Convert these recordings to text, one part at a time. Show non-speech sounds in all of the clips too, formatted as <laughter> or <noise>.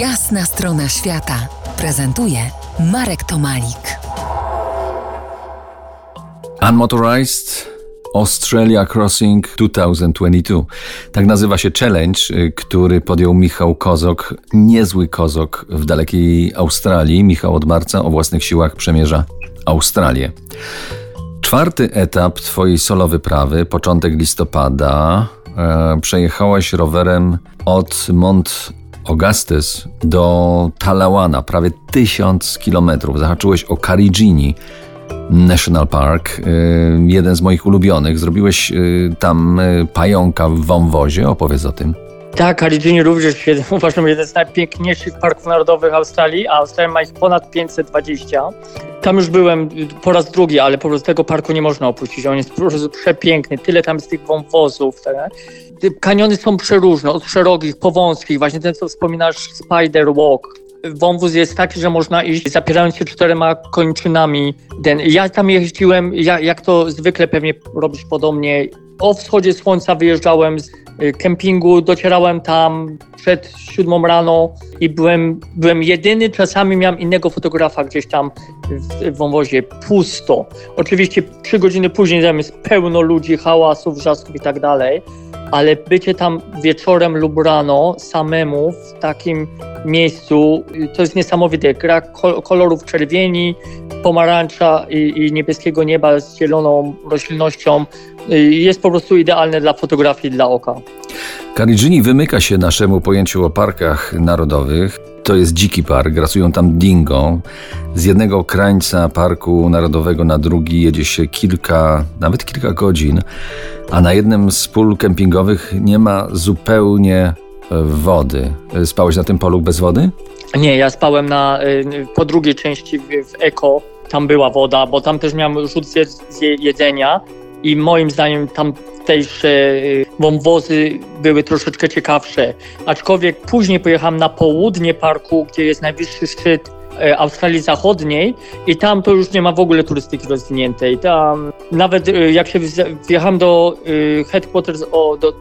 Jasna strona świata prezentuje Marek Tomalik. Unmotorized Australia Crossing 2022. Tak nazywa się challenge, y, który podjął Michał Kozok, niezły Kozok w dalekiej Australii. Michał od marca o własnych siłach przemierza Australię. Czwarty etap Twojej solo wyprawy, początek listopada, e, przejechałaś rowerem od Mont Augustus do Talawana, prawie tysiąc kilometrów. Zahaczyłeś o Karigini National Park, y, jeden z moich ulubionych. Zrobiłeś y, tam y, pająka w wąwozie, opowiedz o tym. Tak, Karigini również <laughs> uważam jeden z najpiękniejszych parków narodowych Australii, a Australia ma ich ponad 520. Tam już byłem po raz drugi, ale po prostu tego parku nie można opuścić. On jest po prostu przepiękny, tyle tam jest tych wąwozów. Tak? Kaniony są przeróżne, od szerokich, po wąskich, właśnie ten, co wspominasz, Spider Walk. Wąwóz jest taki, że można iść zapierając się czterema kończynami. Ja tam jeździłem, jak to zwykle pewnie robisz podobnie. O wschodzie słońca wyjeżdżałem z y, kempingu, docierałem tam przed siódmą rano i byłem, byłem jedyny, czasami miałem innego fotografa gdzieś tam w wąwozie, pusto. Oczywiście trzy godziny później tam jest pełno ludzi, hałasów, wrzasków i tak dalej ale bycie tam wieczorem lub rano samemu w takim miejscu to jest niesamowite. Gra kolorów czerwieni, pomarańcza i, i niebieskiego nieba z zieloną roślinnością jest po prostu idealne dla fotografii, dla oka. Karigini wymyka się naszemu pojęciu o parkach narodowych. To jest dziki park, grasują tam dingo. Z jednego krańca parku narodowego na drugi jedzie się kilka, nawet kilka godzin, a na jednym z pól kempingowych nie ma zupełnie e, wody. Spałeś na tym polu bez wody? Nie, ja spałem na, e, po drugiej części w, w Eko. Tam była woda, bo tam też miałem rzut z jedzenia i moim zdaniem tamtejsze y, wąwozy były troszeczkę ciekawsze. Aczkolwiek później pojechałem na południe parku, gdzie jest najwyższy szczyt Australii Zachodniej i tam to już nie ma w ogóle turystyki rozwiniętej. Tam nawet e, jak się wjechałem do e, headquarters o, do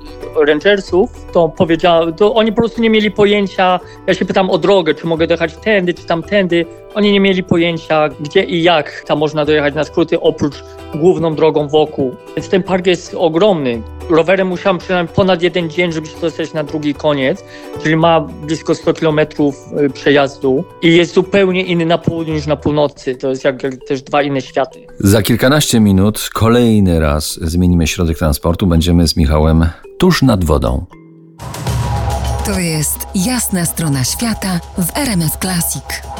rangersów, to powiedziałem, to oni po prostu nie mieli pojęcia, ja się pytam o drogę, czy mogę dojechać tędy, czy tamtędy. Oni nie mieli pojęcia, gdzie i jak tam można dojechać na skróty, oprócz główną drogą wokół. Więc ten park jest ogromny. Rowerem musiałem przynajmniej ponad jeden dzień, żeby się dostać na drugi koniec, czyli ma blisko 100 kilometrów przejazdu i jest zupełnie inny na południu niż na północy. To jest jak, jak też dwa inne światy. Za kilkanaście minut kolejny raz zmienimy środek transportu. Będziemy z Michałem tuż nad wodą. To jest jasna strona świata w RMS Classic.